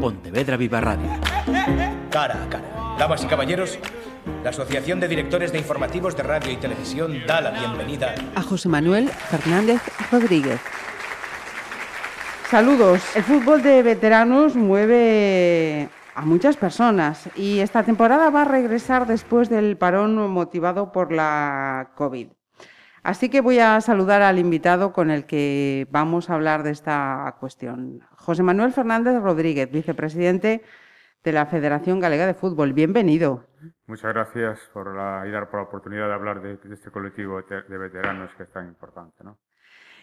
Pontevedra Viva Radio. Cara a cara. Damas y caballeros, la Asociación de Directores de Informativos de Radio y Televisión da la bienvenida a José Manuel Fernández Rodríguez. Saludos. El fútbol de veteranos mueve a muchas personas y esta temporada va a regresar después del parón motivado por la COVID. Así que voy a saludar al invitado con el que vamos a hablar de esta cuestión. José Manuel Fernández Rodríguez, vicepresidente de la Federación Galega de Fútbol. Bienvenido. Muchas gracias por la, y dar por la oportunidad de hablar de, este colectivo de veteranos que es tan importante.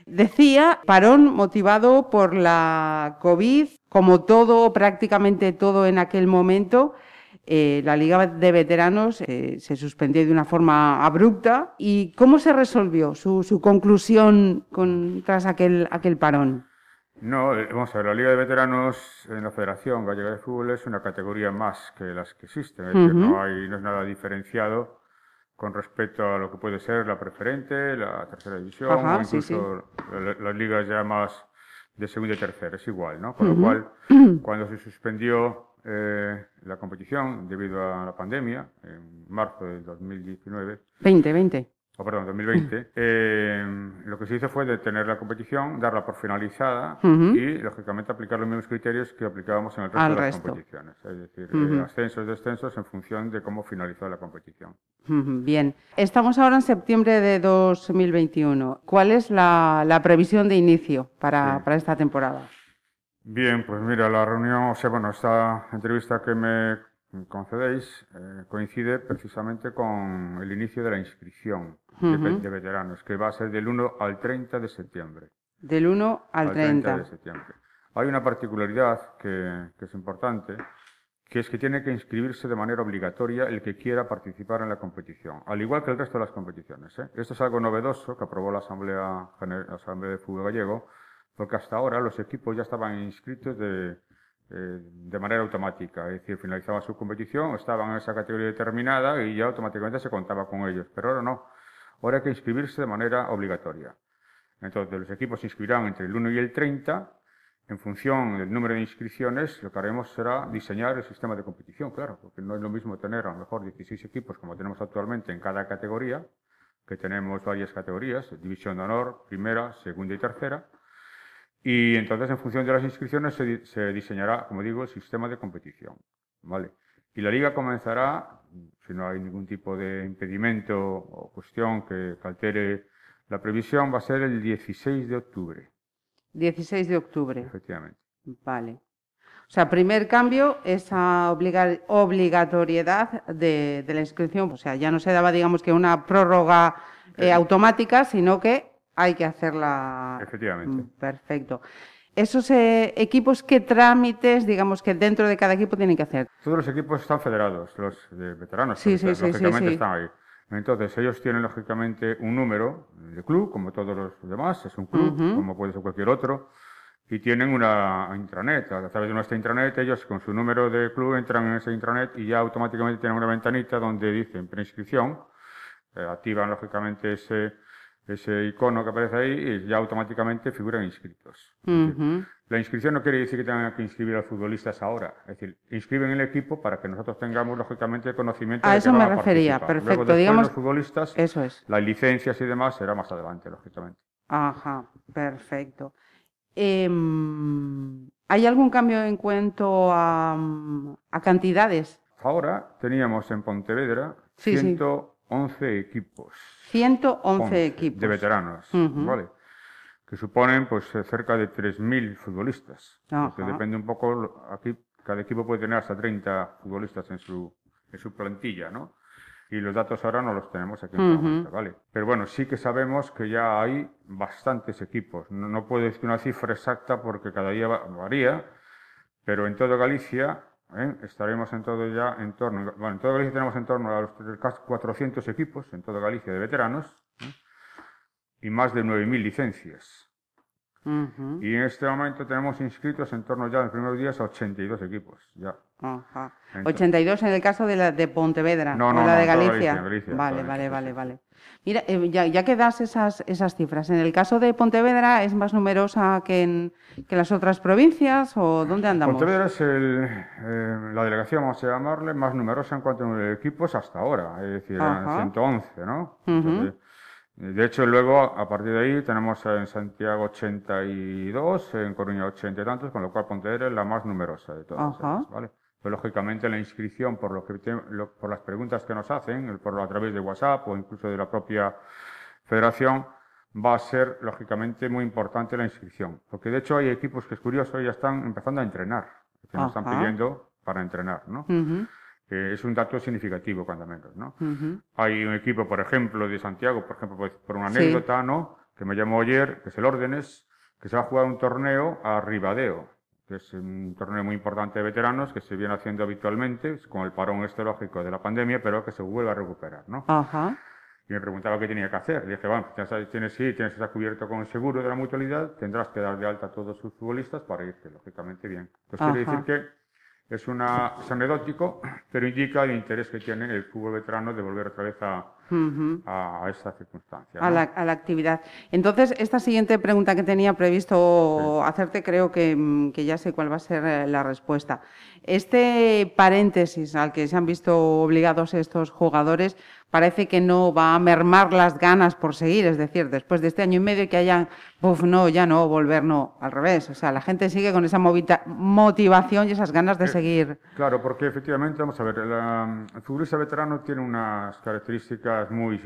Decía, parón motivado por la COVID, como todo, prácticamente todo en aquel momento, eh, la Liga de Veteranos eh, se suspendió de una forma abrupta. ¿Y cómo se resolvió su, conclusión tras aquel, aquel parón? No, eh, vamos a ver, la Liga de Veteranos en la Federación Gallega de Fútbol es una categoría más que las que existen, es decir, no, hay, no es nada diferenciado con respecto a lo que puede ser la preferente, la tercera división, o incluso las ligas ya más de segunda y tercera, es igual, ¿no? Con lo cual, cuando se suspendió eh, la competición debido a la pandemia en marzo del 2019. 2020. Oh, perdón, 2020. Eh, lo que se hizo fue detener la competición, darla por finalizada y, lógicamente, aplicar los mismos criterios que aplicábamos en el resto de las competiciones. Es decir, uh ascensos y descensos en función de cómo finalizó la competición. Bien. Estamos ahora en septiembre de 2021. ¿Cuál es la, previsión de inicio para, para esta temporada? Bien, pues mira, la reunión, o sea, bueno, esta entrevista que me concedéis eh, coincide precisamente con el inicio de la inscripción de, veteranos, que va a ser del 1 al 30 de septiembre. Del 1 al, 30. de septiembre. Hay una particularidad que, es importante, que es que tiene que inscribirse de manera obligatoria el que quiera participar en la competición, al igual que el resto de las competiciones. ¿eh? Esto es algo novedoso que aprobó la Asamblea, la Asamblea de Fútbol Gallego porque hasta ahora los equipos ya estaban inscritos de, de manera automática, es decir, finalizaban su competición, estaban en esa categoría determinada y ya automáticamente se contaba con ellos, pero ahora no, ahora hay que inscribirse de manera obligatoria. Entonces, los equipos se inscribirán entre el 1 y el 30, en función del número de inscripciones, lo que haremos será diseñar el sistema de competición, claro, porque no es lo mismo tener a lo mejor 16 equipos como tenemos actualmente en cada categoría, que tenemos varias categorías, división de honor, primera, segunda y tercera, y entonces, en función de las inscripciones, se, diseñará, como digo, el sistema de competición. ¿vale? Y la liga comenzará, si no hay ningún tipo de impedimento o cuestión que altere la previsión, va a ser el 16 de octubre. 16 de octubre. Efectivamente. Vale. O sea, primer cambio, esa obligatoriedad de, la inscripción. O sea, ya no se daba, digamos, que una prórroga eh, automática, sino que hay que hacerla. Efectivamente. Mm, perfecto. Esos eh, equipos, ¿qué trámites, digamos, que dentro de cada equipo tienen que hacer? Todos los equipos están federados, los de veteranos, sí, sí, sí, lógicamente están ahí. Entonces, ellos tienen lógicamente un número de club, como todos los demás, es un club, como puede ser cualquier otro, y tienen una intranet. A través de nuestra intranet, ellos con su número de club entran en esa intranet y ya automáticamente tienen una ventanita donde dicen preinscripción, eh, activan lógicamente ese ese icono que aparece ahí y ya automáticamente figuran inscritos. La inscripción no quiere decir que tengan que inscribir a los futbolistas ahora, es decir, inscriben el equipo para que nosotros tengamos lógicamente conocimiento a de eso que me refería, perfecto. Digamos, los futbolistas, eso es. las licencias y demás será más adelante, lógicamente. Ajá, perfecto. Em, ¿Hay algún cambio en cuanto a, cantidades? Ahora teníamos en Pontevedra 111 equipos. 111 equipos. De veteranos, ¿vale? Que suponen pues cerca de 3.000 futbolistas. depende un poco, aquí cada equipo puede tener hasta 30 futbolistas en su, en su plantilla, ¿no? Y los datos ahora no los tenemos aquí en ¿vale? Pero bueno, sí que sabemos que ya hay bastantes equipos. No, no puedo decir una cifra exacta porque cada día varía, pero en toda Galicia ¿eh? Estaremos en todo ya en torno, bueno, en toda Galicia tenemos en torno a los casi 400 equipos, en toda Galicia de veteranos, ¿eh? y más de 9.000 licencias. Y en este momento tenemos inscritos en torno ya en los primeros días a 82 equipos. Ya. Ajá. Entonces- 82 en el caso de la de Pontevedra No, o no, la no, de Galicia. Galicia, Galicia, vale, vale, vale, vale. Mira, eh, ya, ya que das esas, esas cifras, ¿en el caso de Pontevedra es más numerosa que en, que las otras provincias o dónde andamos? Pontevedra es el, eh, la delegación, vamos a llamarle, más numerosa en cuanto a equipos hasta ahora, es decir, Ajá. en 111, ¿no? Entonces, de hecho, luego, a partir de ahí, tenemos en Santiago 82, en Coruña 80 y tantos, con lo cual Pontevedra es la más numerosa de todas Ajá. ellas, ¿vale? Pero, lógicamente, la inscripción, por, lo que, te- lo- por las preguntas que nos hacen, por, a través de WhatsApp o incluso de la propia federación, va a ser, lógicamente, muy importante la inscripción. Porque, de hecho, hay equipos que es curioso, ya están empezando a entrenar, que nos están pidiendo para entrenar, ¿no? Es un dato significativo, cuando menos, ¿no? Hay un equipo, por ejemplo, de Santiago, por ejemplo, por una Sí. anécdota, ¿no? Que me llamó ayer, que es el Órdenes, que se va a jugar un torneo a Ribadeo, que es un torneo muy importante de veteranos que se viene haciendo habitualmente, con el parón estelógico de la pandemia, pero que se vuelve a recuperar, ¿no? Ajá. Y me preguntaba qué tenía que hacer. Le dije, bueno, ya sabes, tienes, sí, tienes estar cubierto con el seguro de la mutualidad, tendrás que dar de alta a todos sus futbolistas para irte, lógicamente, bien. Entonces quiere decir que es, una, es anecdótico, pero indica el interés que tiene el fútbol veterano de volver otra vez a, a, a esa circunstancia. a ¿no? la, a la actividad. Entonces, esta siguiente pregunta que tenía previsto hacerte, creo que, mm, que ya sé cuál va a ser eh, la respuesta. Este paréntesis al que se han visto obligados estos jugadores parece que no va a mermar las ganas por seguir, es decir, después de este año y medio que hayan, uf, no, ya no, volver, no, al revés. O sea, la gente sigue con esa motivación y esas ganas de Eh, seguir. Claro, porque efectivamente, vamos a ver, la- el futbolista veterano tiene unas características muy,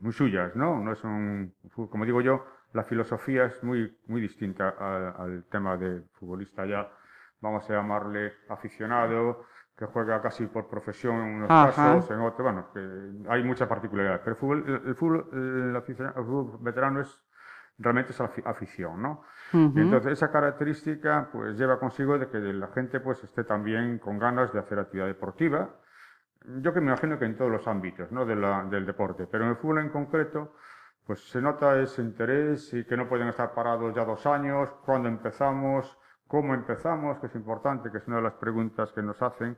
muy suyas, ¿no? No es un, como digo yo, la filosofía es muy, muy distinta a- al tema del futbolista ya, vamos a llamarle aficionado, que juega casi por profesión en unos Ajá. casos, en otros, bueno, que hay muchas particularidades. Pero el fútbol, el, el fútbol, el aficionado- el fútbol veterano es realmente es afi- afición, ¿no? Ujú. Y entonces esa característica pues lleva consigo de que la gente pues esté también con ganas de hacer actividad deportiva. Yo que me imagino que en todos los ámbitos ¿no? de la- del deporte, pero en el fútbol en concreto pues se nota ese interés y que no pueden estar parados ya dos años, cuándo empezamos, cómo empezamos, que es importante, que es una de las preguntas que nos hacen,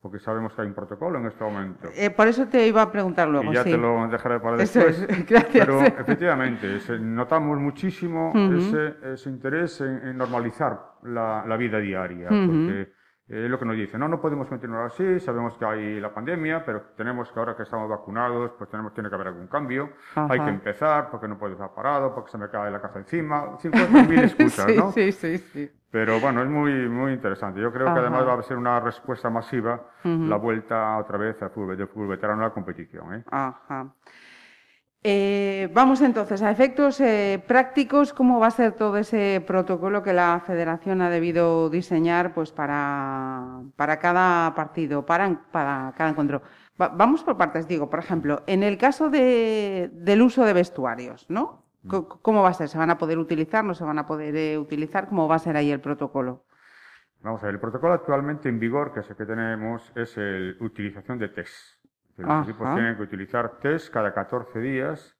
porque sabemos que hay un protocolo en este momento. Eh, por eso te iba a preguntar luego. Y ya sí. te lo dejaré para Eso después. es, gracias. Pero efectivamente, notamos muchísimo Ujú. ese, ese interés en, en normalizar la, la vida diaria, Ujú. porque eh, lo que nos dicen, no, no podemos continuar así, sabemos que hay la pandemia, pero tenemos que ahora que estamos vacunados, pues tenemos, tiene que haber algún cambio, hay Ajá. que empezar, porque no puedo estar parado, porque se me cae la casa encima, 50.000 excusas, sí, ¿no? sí, sí, sí. Pero bueno, es muy, muy interesante. Yo creo que además Ajá. va a ser una respuesta masiva Ujú. la vuelta otra vez al fútbol, del fútbol veterano a la competición. ¿eh? Ajá. Eh, vamos entonces a efectos eh, prácticos, ¿cómo va a ser todo ese protocolo que la Federación ha debido diseñar pues, para, para cada partido, para, para cada encuentro? Va- vamos por partes, digo, por ejemplo, en el caso de- del uso de vestuarios, ¿no? Co- ¿Cómo va a ser? ¿Se van a poder utilizar? ¿No se van a poder eh, utilizar? ¿Cómo va a ser ahí el protocolo? Vamos a ver, el protocolo actualmente en vigor, que es el que tenemos, es la utilización de test. Que Los Ajá. equipos tienen que utilizar test cada 14 días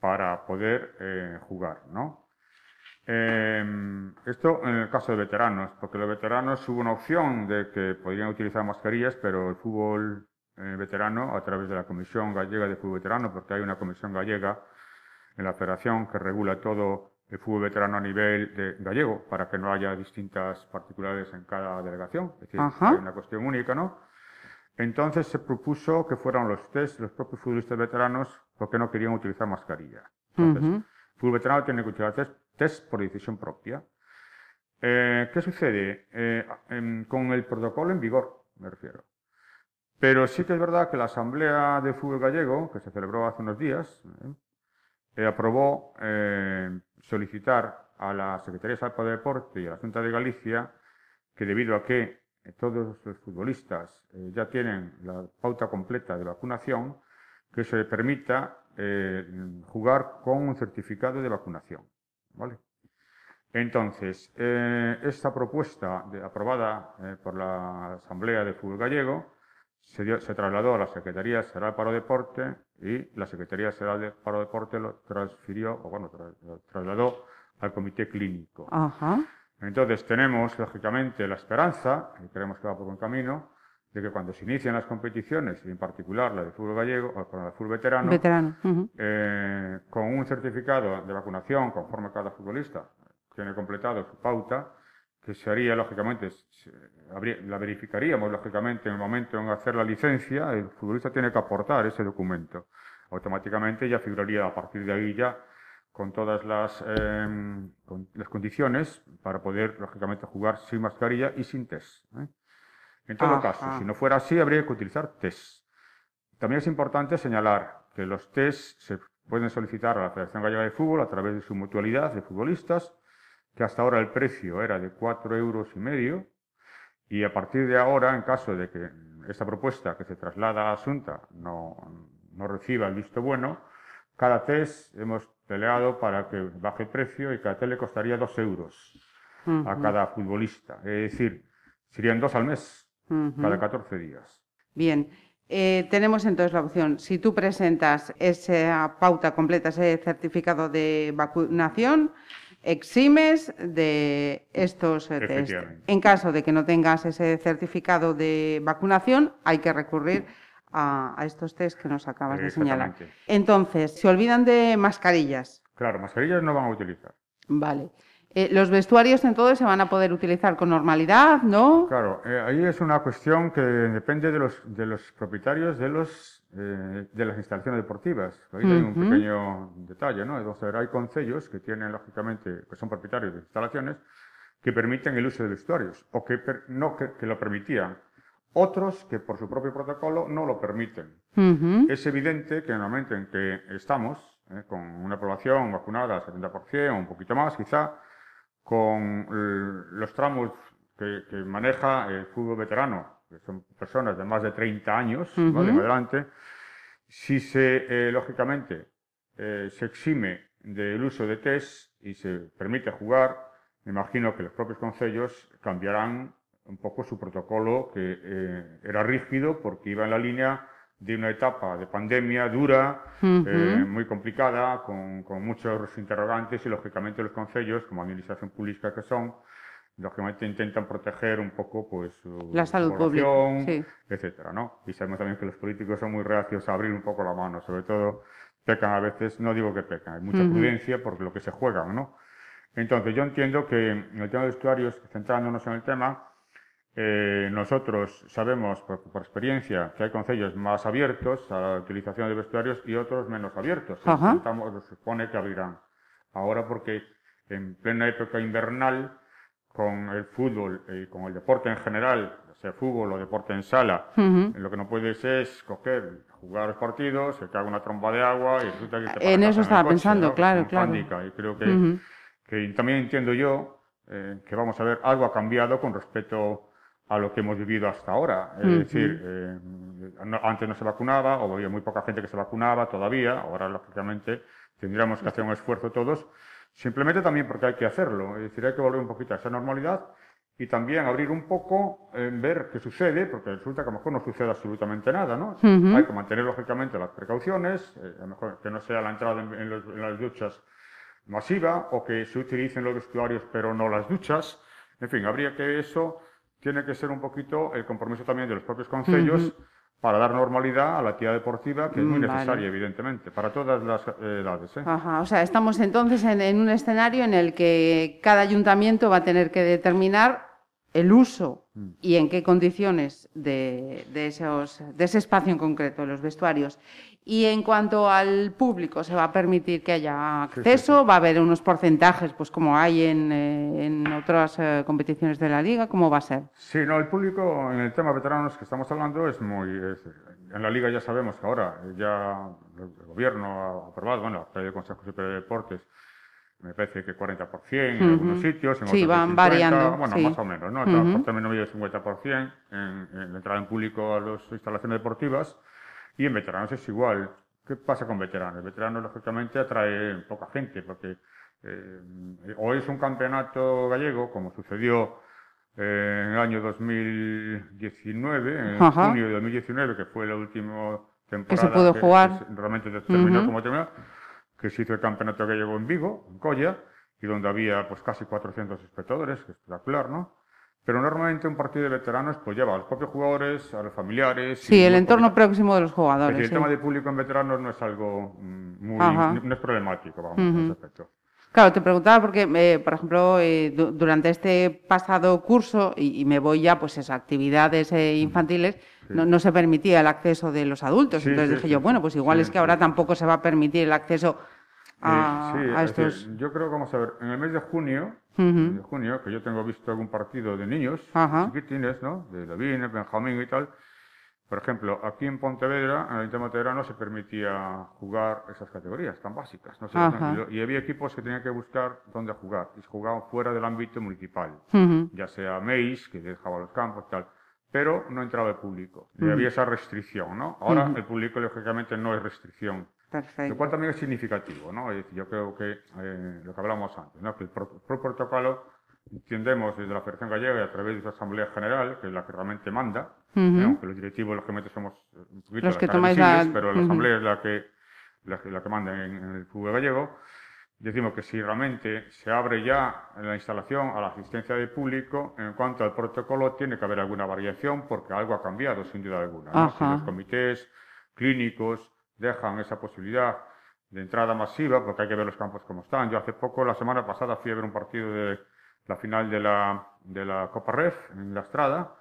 para poder eh, jugar, ¿no? Eh, esto en el caso de veteranos, porque los veteranos hubo una opción de que podrían utilizar mascarillas, pero el fútbol eh, veterano, a través de la Comisión Gallega de Fútbol Veterano, porque hay una comisión gallega en la federación que regula todo el fútbol veterano a nivel de gallego, para que no haya distintas particulares en cada delegación, es decir, Ajá. hay una cuestión única, ¿no? Entonces se propuso que fueran los test, los propios futbolistas veteranos, porque no querían utilizar mascarilla. Entonces, el fútbol veterano tiene que utilizar test, test por decisión propia. Eh, ¿Qué sucede? Eh, em, con el protocolo en vigor, me refiero. Pero sí que es verdad que la Asamblea de Fútbol Gallego, que se celebró hace unos días, ¿eh? aprobó solicitar a la Secretaría de Salud de Deporte y a la Junta de Galicia que debido a que todos los futbolistas eh, ya tienen la pauta completa de vacunación, que se permita eh, jugar con un certificado de vacunación. ¿vale? Entonces, eh, esta propuesta de- aprobada eh, por la Asamblea de Fútbol Gallego se, trasladó a la Secretaría General para Deporte y la Secretaría General de Paro Deporte lo transfirió, o bueno, lo trasladó al comité clínico. Ajá. Entonces tenemos, lógicamente, la esperanza, y creemos que va por buen camino, de que cuando se inician las competiciones, y en particular la de fútbol gallego, o con la de fútbol veterano, eh, con un certificado de vacunación conforme cada futbolista tiene completado su pauta, que se haría, lógicamente, se- habría- la verificaríamos, lógicamente, en el momento en hacer la licencia, el futbolista tiene que aportar ese documento. Automáticamente ya figuraría a partir de ahí ya con todas las, eh, con las condiciones para poder, lógicamente, jugar sin mascarilla y sin test. ¿eh? En todo Ajá. caso, si no fuera así, habría que utilizar test. También es importante señalar que los test se pueden solicitar a la Federación Gallega de Fútbol a través de su mutualidad de futbolistas, que hasta ahora el precio era de cuatro euros y medio, y a partir de ahora, en caso de que esta propuesta que se traslada a Asunta no, no reciba el visto bueno, cada test hemos peleado para que baje el precio y cada test le costaría dos euros a cada futbolista. Es decir, serían dos al mes, ujú. cada 14 días. Bien, eh, tenemos entonces la opción, si tú presentas esa pauta completa, ese certificado de vacunación, eximes de estos test. En caso de que no tengas ese certificado de vacunación, hay que recurrir a, a estos test que nos acabas de señalar. Entonces, se olvidan de mascarillas, Claro, mascarillas no van a utilizar. vale. Eh, los vestuarios entonces se van a poder utilizar con normalidad, ¿no? Claro, eh, ahí es una cuestión que depende de los, de los propietarios de, los, eh, de las instalaciones deportivas. Ahí hay un pequeño detalle, ¿no? Entonces, hay concellos que tienen, lógicamente, que son propietarios de instalaciones, que permiten el uso de vestuarios, o que per- no que, que lo permitían. Otros que por su propio protocolo no lo permiten. Ujú, Es evidente que en el momento en que estamos, eh, con una población vacunada al 70%, o un poquito más quizá, con eh, los tramos que, que maneja el fútbol veterano, que son personas de más de 30 años. Ujú. en adelante, si se, eh, lógicamente, eh, se exime del uso de test y se permite jugar, me imagino que los propios concellos cambiarán un poco su protocolo, que eh, era rígido porque iba en la línea de una etapa de pandemia dura, ujú. eh, muy complicada, con, con muchos interrogantes y lógicamente los concellos, como administración pública que son, lógicamente intentan proteger un poco pues su La salud pública, sí. etcétera, ¿no? Y sabemos también que los políticos son muy reacios a abrir un poco la mano, sobre todo pecan a veces, no digo que pecan, hay mucha Ujú. prudencia por lo que se juegan, ¿no? Entonces yo entiendo que en el tema de vestuarios, centrándonos en el tema, eh, nosotros sabemos por, por experiencia que hay concellos más abiertos a la utilización de vestuarios y otros menos abiertos. Se supone que abrirán. Ahora porque en plena época invernal, con el fútbol y con el deporte en general, sea fútbol o deporte en sala, Ujú. lo que no puedes es coger, jugar los partidos, se cae una tromba de agua y resulta que te En eso estaba coche, pensando, ¿no? claro, claro. Y creo que, Ujú. que también entiendo yo eh, que vamos a ver algo ha cambiado con respecto a lo que hemos vivido hasta ahora. Es Ujú. decir, eh, no- antes no se vacunaba o había muy poca gente que se vacunaba todavía. Ahora, lógicamente, tendríamos que hacer un esfuerzo todos. Simplemente también porque hay que hacerlo. Es decir, hay que volver un poquito a esa normalidad y también abrir un poco, en ver qué sucede, porque resulta que a lo mejor no sucede absolutamente nada, ¿no? Ujú. Hay que mantener, lógicamente, las precauciones, eh, a lo mejor que no sea la entrada en, en los- en las duchas masiva o que se utilicen los vestuarios pero no las duchas. En fin, habría que eso, tiene que ser un poquito el compromiso también de los propios concellos para dar normalidad a la actividad deportiva, que es muy Mm, vale. necesaria, evidentemente, para todas las eh, edades. ¿eh? Ajá, o sea, estamos entonces en, en un escenario en el que cada ayuntamiento va a tener que determinar el uso Mm. y en qué condiciones de, de esos, de ese espacio en concreto, los vestuarios. Y en cuanto al público, se va a permitir que haya Sí, sí, acceso, va a haber unos porcentajes, pues como hay en, eh, en otras eh, competiciones de la liga, ¿cómo va a ser? Sí, no, el público en el tema veteranos que estamos hablando es muy... es- en la liga ya sabemos que ahora ya el gobierno ha aprobado, bueno, el Consejo Superior de Deportes, me parece que 40% en Ujú. algunos sitios, en Sí, otros van 50, variando, bueno, sí. más o menos, ¿no? Ujú. Por término medio 50% en, en la entrada en público a las instalaciones deportivas y en veteranos es igual. ¿Qué pasa con veteranos? Veteranos, lógicamente, atrae poca gente porque eh, o es un campeonato gallego, como sucedió eh, en el año 2019, en Ajá. junio de 2019, que fue la última temporada pudo jugar. se- realmente terminó como terminó, que se hizo el campeonato gallego en Vigo, en Colla, y donde había pues casi 400 espectadores, que es espectacular, ¿no? Pero normalmente un partido de veteranos pues lleva a los propios jugadores, a los familiares. Sí, el entorno próximo de los jugadores. el tema de público en veteranos no es algo mm, muy, no es problemático, vamos, en ese aspecto. Claro, te preguntaba porque, eh, por ejemplo, eh, durante este pasado curso, y, me voy ya pues a actividades eh, infantiles, no, se permitía el acceso de los adultos. Entonces dije yo, bueno, pues igual es que ahora tampoco se va a permitir el acceso a, estos... yo creo que vamos a ver, en el mes de junio, de junio, que yo tengo visto algún partido de niños, chiquitines, ¿no? De David, Benjamín y tal, por ejemplo, aquí en Pontevedra, en el Ayuntamiento no se permitía jugar esas categorías tan básicas. No y había equipos que tenían que buscar dónde jugar. Y se jugaban fuera del ámbito municipal. Ya sea MEIS, que dejaba los campos, tal. Pero no entraba el público. Y había esa restricción, ¿no? Ahora el público, lógicamente, no es restricción. Perfecto. Lo cual también es significativo, ¿no? Es decir, yo creo que eh, lo que hablamos antes, ¿no? Que el, protocolo entendemos desde la Federación Gallega y a través de su Asamblea General, que es la que realmente manda, aunque los directivos lógicamente somos un poquito los que tomáis la... pero la Asamblea es la que, la, que manda en, el fútbol gallego, decimos que si realmente se abre ya la instalación a la asistencia de público, en cuanto al protocolo tiene que haber alguna variación porque algo ha cambiado sin duda alguna. Si los comités clínicos dejan esa posibilidad de entrada masiva, porque hay que ver los campos como están. Yo hace poco, la semana pasada, fui a ver un partido de la final de la, de la Copa Ref en la Estrada,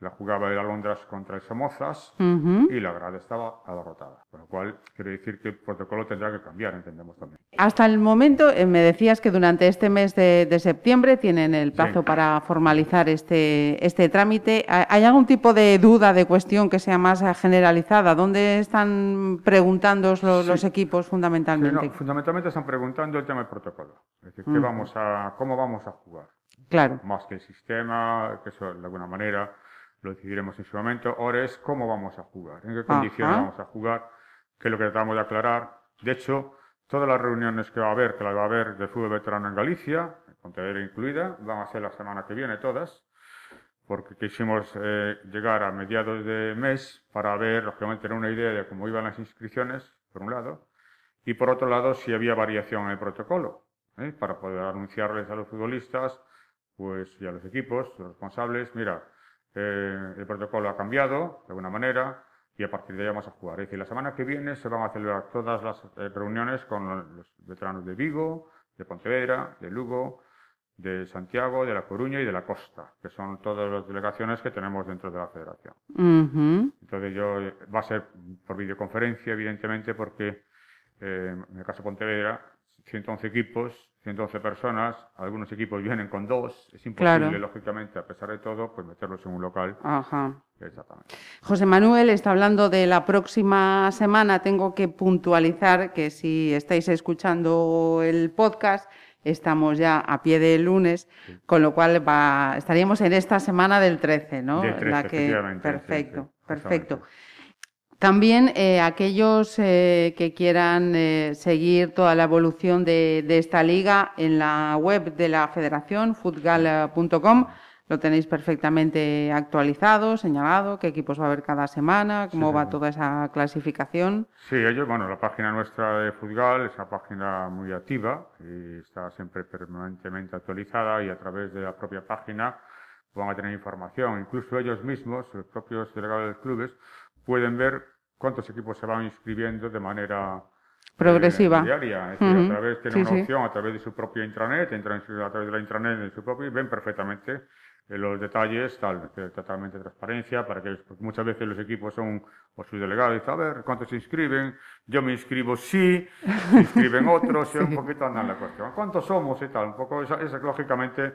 la jugaba el Alondras contra el Somozas y la grada estaba abarrotada. Con lo cual, quiere decir que el protocolo tendrá que cambiar, entendemos también. Hasta el momento, eh, me decías que durante este mes de, septiembre tienen el plazo para formalizar este, este trámite. ¿Hay algún tipo de duda, de cuestión que sea más generalizada? ¿Dónde están preguntando los, equipos fundamentalmente? fundamentalmente están preguntando el tema del protocolo. Es decir, vamos a, ¿cómo vamos a jugar? Claro. Más que el sistema, que eso de alguna manera lo decidiremos en su momento. Ahora es cómo vamos a jugar, en qué condiciones vamos a jugar, que es lo que tratamos de aclarar. De hecho, todas las reuniones que va a haber, que las va a haber de fútbol veterano en Galicia, Pontevedra incluida, van a ser la semana que viene todas, porque quisimos eh, llegar a mediados de mes para ver, lógicamente, tener una idea de cómo iban las inscripciones, por un lado, y por otro lado, si había variación en el protocolo, ¿eh? para poder anunciarles a los futbolistas pues, y a los equipos, los responsables, mira, eh, el protocolo ha cambiado de alguna manera y a partir de ahí vamos a jugar. Es decir, la semana que viene se van a celebrar todas las eh, reuniones con los veteranos de Vigo, de Pontevedra, de Lugo, de Santiago, de La Coruña y de la Costa, que son todas las delegaciones que tenemos dentro de la federación. Entonces yo va a ser por videoconferencia, evidentemente, porque eh, en el caso de Pontevedra, 111 equipos 112 personas, algunos equipos vienen con dos, es imposible, lógicamente, a pesar de todo, pues meterlos en un local. Ajá. Exactamente. José Manuel está hablando de la próxima semana. Tengo que puntualizar que si estáis escuchando el podcast, estamos ya a pie de lunes, con lo cual va, estaríamos en esta semana del 13, ¿no? la que... Perfecto, perfecto. También eh, aquellos eh, que quieran eh, seguir toda la evolución de, esta liga en la web de la federación, futgal.com, lo tenéis perfectamente actualizado, señalado, qué equipos va a haber cada semana, cómo va toda esa clasificación. Sí, ellos, bueno, la página nuestra de Futgal es una página muy activa y está siempre permanentemente actualizada y a través de la propia página van a tener información. Incluso ellos mismos, los propios delegados de los clubes, pueden ver cuántos equipos se van inscribiendo de manera progresiva. Eh, diaria. Es decir, a través, tienen una opción a través de su propia intranet, entran a través de la intranet de su propio y ven perfectamente eh, los detalles, tal, totalmente transparencia, para que muchas veces los equipos son, o sus delegados, dicen, a ver, ¿cuántos se inscriben? Yo me inscribo sí, se inscriben otros, y un poquito andan la cuestión. ¿Cuántos somos y tal? Un poco, esa, lógicamente,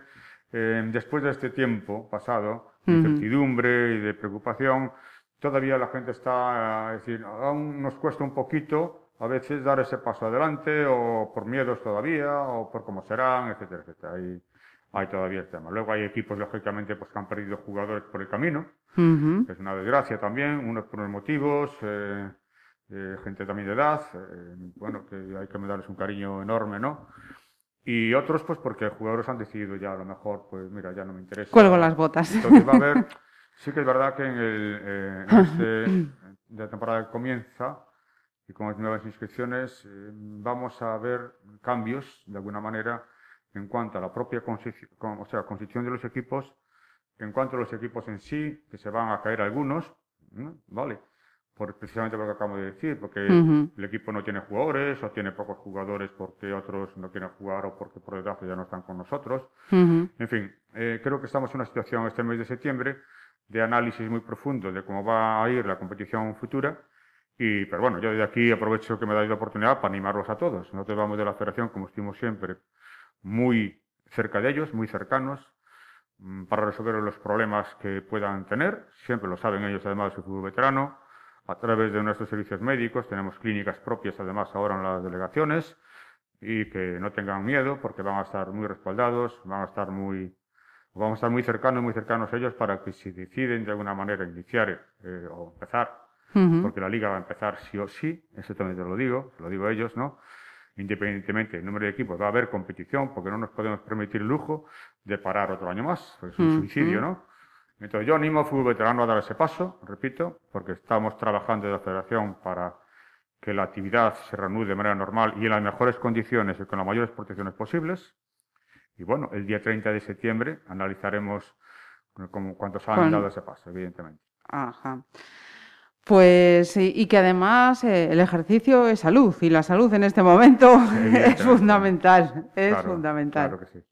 eh, después de este tiempo pasado, de incertidumbre y de preocupación, todavía la gente está, es decir, aún nos cuesta un poquito a veces dar ese paso adelante o por miedos todavía o por cómo serán, etcétera, etcétera. Hay, hay todavía el tema. Luego hay equipos, lógicamente, pues que han perdido jugadores por el camino, que es una desgracia también, unos por unos motivos, eh, eh, gente también de edad, eh, bueno, que hay que darles un cariño enorme, ¿no? Y otros, pues porque jugadores han decidido ya, a lo mejor, pues mira, ya no me interesa. Cuelgo las botas. Entonces va a haber Sí que es verdad que en, el, eh, este, la temporada que comienza y con las nuevas inscripciones eh, vamos a ver cambios, de alguna manera, en cuanto a la propia constitución, o sea, constitución de los equipos, en cuanto a los equipos en sí, que se van a caer algunos, ¿vale? Por, precisamente lo que acabo de decir, porque el equipo no tiene jugadores o tiene pocos jugadores porque otros no quieren jugar o porque por desgracia ya no están con nosotros. En fin, eh, creo que estamos en una situación este mes de septiembre de análisis muy profundo de cómo va a ir la competición futura. Y, pero bueno, yo desde aquí aprovecho que me dais la oportunidad para animarlos a todos. Nosotros vamos de la federación, como estuvimos siempre, muy cerca de ellos, muy cercanos, mm, para resolver los problemas que puedan tener. Siempre lo saben ellos, además, de su fútbol veterano a través de nuestros servicios médicos. Tenemos clínicas propias, además, ahora en las delegaciones y que no tengan miedo porque van a estar muy respaldados, van a estar muy, vamos a estar muy cercanos, muy cercanos a ellos para que si deciden de alguna manera iniciar eh, o empezar, porque la liga va a empezar sí o sí, eso también te lo digo, se lo digo a ellos, ¿no? Independientemente del número de equipos, va a haber competición porque no nos podemos permitir el lujo de parar otro año más, es un suicidio, ¿no? Entonces yo animo al fútbol veterano a dar ese paso, repito, porque estamos trabajando en la federación para que la actividad se reanude de manera normal y en las mejores condiciones y con las mayores protecciones posibles. Y bueno, el día 30 de septiembre analizaremos cuántos han dado ese paso, evidentemente. Ajá. Pues y que además eh, el ejercicio es salud y la salud en este momento es fundamental, es fundamental. Claro que sí.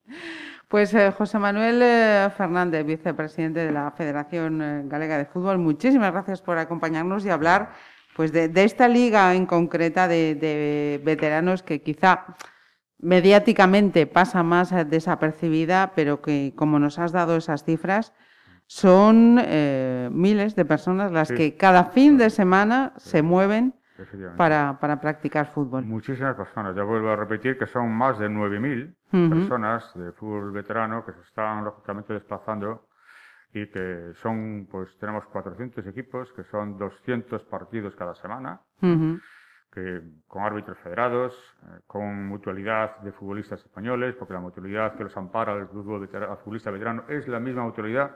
Pues eh, José Manuel eh, Fernández, vicepresidente de la Federación Galega de Fútbol, muchísimas gracias por acompañarnos y hablar pues de, esta liga en concreta de, veteranos que quizá mediáticamente pasa más desapercibida, pero que como nos has dado esas cifras, son miles de personas las que cada fin de semana se mueven para, para, practicar fútbol. Muchísimas personas. Ya vuelvo a repetir que son más de 9.000 personas de fútbol veterano que se están lógicamente desplazando y que son, pues tenemos 400 equipos, que son 200 partidos cada semana, que, con árbitros federados, eh, con mutualidad de futbolistas españoles, porque la mutualidad que los ampara al, fútbol futbolista veterano es la misma mutualidad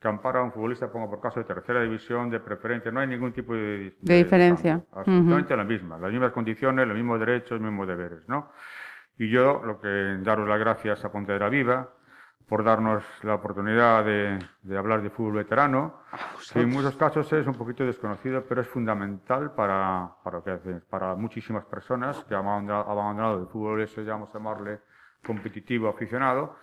que ampara a un futbolista, pongo por caso, de tercera división, de preferencia, no hay ningún tipo de, de, diferencia. absolutamente la misma, las mismas condiciones, los mismos derechos, los mismos deberes, ¿no? Y yo lo que daros las gracias a Pontevedra Viva por darnos la oportunidad de, de hablar de fútbol veterano, que en muchos casos es un poquito desconocido, pero es fundamental para, para, para muchísimas personas que han abandonado, el fútbol, eso ya vamos a llamarle competitivo aficionado,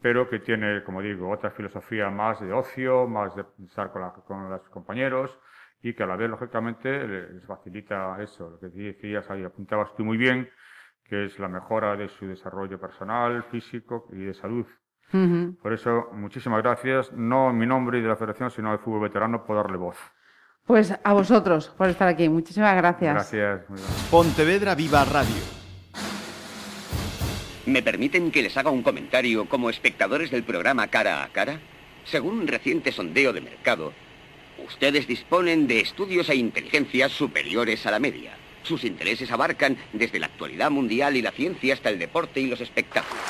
pero que tiene, como digo, otra filosofía más de ocio, más de estar con, con los compañeros y que a la vez, lógicamente, les facilita eso, lo que decías ahí, apuntabas tú muy bien, que es la mejora de su desarrollo personal, físico y de salud. Por eso, muchísimas gracias, no en mi nombre y de la Federación, sino del Fútbol Veterano, por darle voz. Pues a vosotros por estar aquí. Muchísimas gracias. Gracias. Pontevedra Viva Radio. ¿Me permiten que les haga un comentario como espectadores del programa Cara a Cara? Según un reciente sondeo de mercado, ustedes disponen de estudios e inteligencias superiores a la media. Sus intereses abarcan desde la actualidad mundial y la ciencia hasta el deporte y los espectáculos.